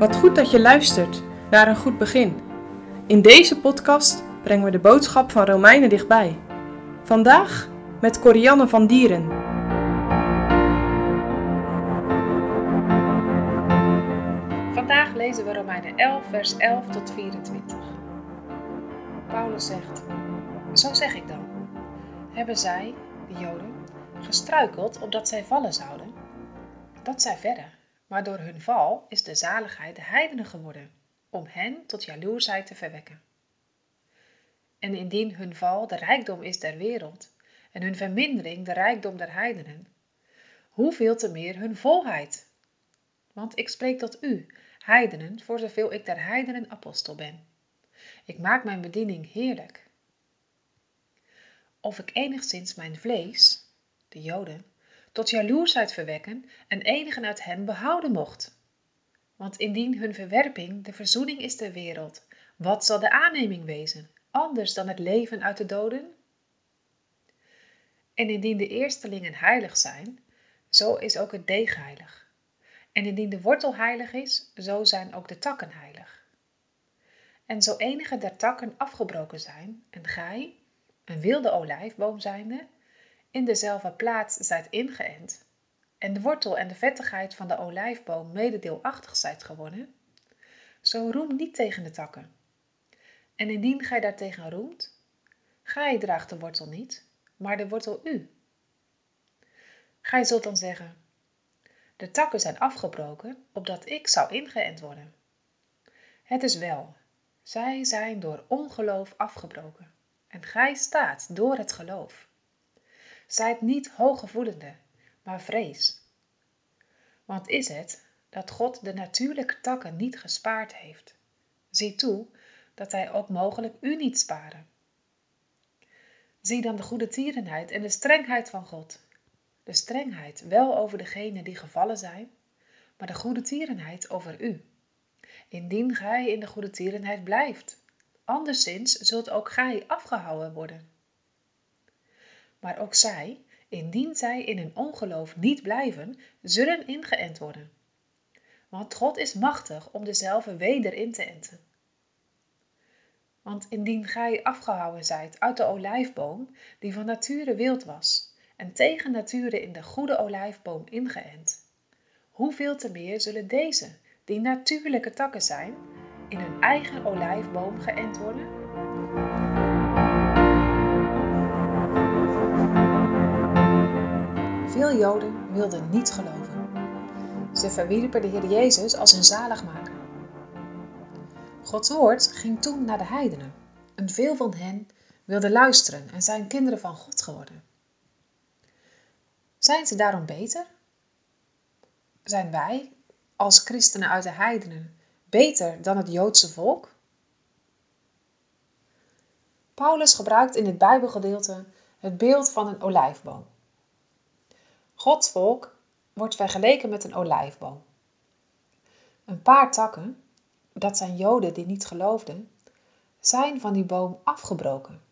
Wat goed dat je luistert naar een goed begin. In deze podcast brengen we de boodschap van Romeinen dichtbij. Vandaag met Corianne van Dieren. Vandaag lezen we Romeinen 11, vers 11 tot 24. Paulus zegt: Zo zeg ik dan. Hebben zij, de Joden, gestruikeld opdat zij vallen zouden? Dat zij verder. Maar door hun val is de zaligheid de heidenen geworden, om hen tot jaloersheid te verwekken. En indien hun val de rijkdom is der wereld, en hun vermindering de rijkdom der heidenen, hoeveel te meer hun volheid? Want ik spreek tot u, heidenen, voor zoveel ik der heidenen apostel ben. Ik maak mijn bediening heerlijk. Of ik enigszins mijn vlees, de Joden, tot jaloersheid verwekken en enigen uit hen behouden mocht. Want indien hun verwerping de verzoening is ter wereld, wat zal de aanneming wezen, anders dan het leven uit de doden? En indien de eerstelingen heilig zijn, zo is ook het deeg heilig. En indien de wortel heilig is, zo zijn ook de takken heilig. En zo enige der takken afgebroken zijn, en gij, een wilde olijfboom zijnde, in dezelfde plaats zijt ingeënt, en de wortel en de vettigheid van de olijfboom mededeelachtig zijt geworden, zo roem niet tegen de takken. En indien gij daartegen roemt, gij draagt de wortel niet, maar de wortel u. Gij zult dan zeggen, de takken zijn afgebroken, opdat ik zou ingeënt worden. Het is wel, zij zijn door ongeloof afgebroken, en gij staat door het geloof. Zijt niet hooggevoelende, maar vrees. Want is het dat God de natuurlijke takken niet gespaard heeft? Zie toe dat hij ook mogelijk u niet sparen. Zie dan de goede tierenheid en de strengheid van God. De strengheid wel over degenen die gevallen zijn, maar de goede tierenheid over u. Indien gij in de goede tierenheid blijft, anderszins zult ook gij afgehouden worden. Maar ook zij, indien zij in hun ongeloof niet blijven, zullen ingeënt worden. Want God is machtig om dezelfde weder in te enten. Want indien gij afgehouden zijt uit de olijfboom, die van nature wild was, en tegen nature in de goede olijfboom ingeënt, hoeveel te meer zullen deze, die natuurlijke takken zijn, in hun eigen olijfboom geënt worden? Veel Joden wilden niet geloven. Ze verwierpen de Heer Jezus als hun zaligmaker. Gods woord ging toen naar de heidenen en veel van hen wilden luisteren en zijn kinderen van God geworden. Zijn ze daarom beter? Zijn wij, als christenen uit de heidenen, beter dan het Joodse volk? Paulus gebruikt in het Bijbelgedeelte het beeld van een olijfboom. Gods volk wordt vergeleken met een olijfboom. Een paar takken, dat zijn Joden die niet geloofden, zijn van die boom afgebroken.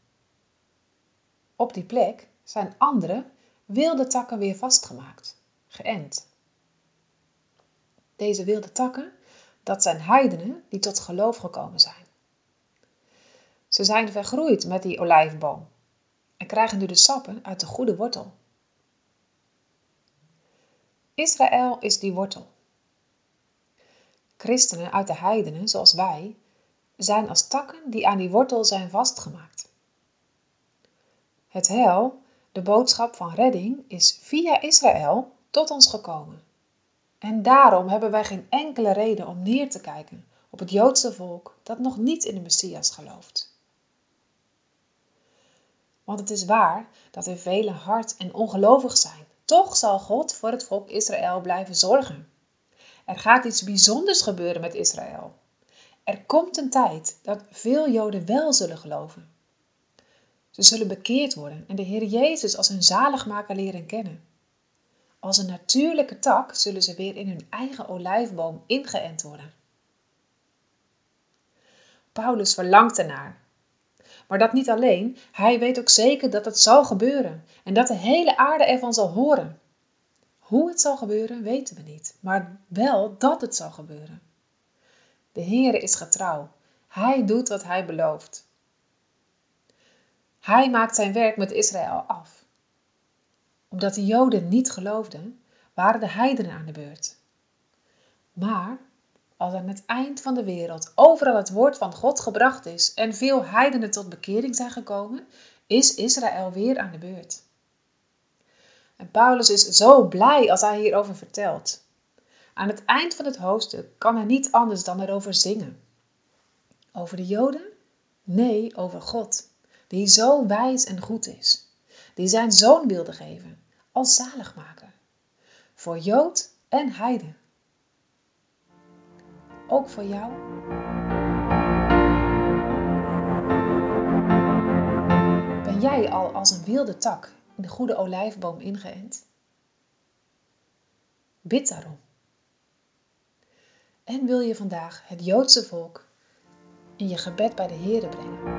Op die plek zijn andere wilde takken weer vastgemaakt, geënt. Deze wilde takken, dat zijn heidenen die tot geloof gekomen zijn. Ze zijn vergroeid met die olijfboom en krijgen nu de sappen uit de goede wortel. Israël is die wortel. Christenen uit de heidenen, zoals wij, zijn als takken die aan die wortel zijn vastgemaakt. Het heil, de boodschap van redding, is via Israël tot ons gekomen. En daarom hebben wij geen enkele reden om neer te kijken op het Joodse volk dat nog niet in de Messias gelooft. Want het is waar dat er velen hard en ongelovig zijn toch zal God voor het volk Israël blijven zorgen. Er gaat iets bijzonders gebeuren met Israël. Er komt een tijd dat veel Joden wel zullen geloven. Ze zullen bekeerd worden en de Heer Jezus als hun zaligmaker leren kennen. Als een natuurlijke tak zullen ze weer in hun eigen olijfboom ingeënt worden. Paulus verlangt ernaar. Maar dat niet alleen, hij weet ook zeker dat het zal gebeuren en dat de hele aarde ervan zal horen. Hoe het zal gebeuren, weten we niet, maar wel dat het zal gebeuren. De Heere is getrouw. Hij doet wat hij belooft. Hij maakt zijn werk met Israël af. Omdat de Joden niet geloofden, waren de heidenen aan de beurt. Maar als aan het eind van de wereld overal het woord van God gebracht is en veel heidenen tot bekering zijn gekomen, is Israël weer aan de beurt. En Paulus is zo blij als hij hierover vertelt. Aan het eind van het hoofdstuk kan hij niet anders dan erover zingen. Over de Joden? Nee, over God, die zo wijs en goed is, die zijn zoon wilde geven als zaligmaker, voor Jood en Heiden. Ook voor jou? Ben jij al als een wilde tak in de goede olijfboom ingeënt? Bid daarom. En wil je vandaag het Joodse volk in je gebed bij de Heere brengen?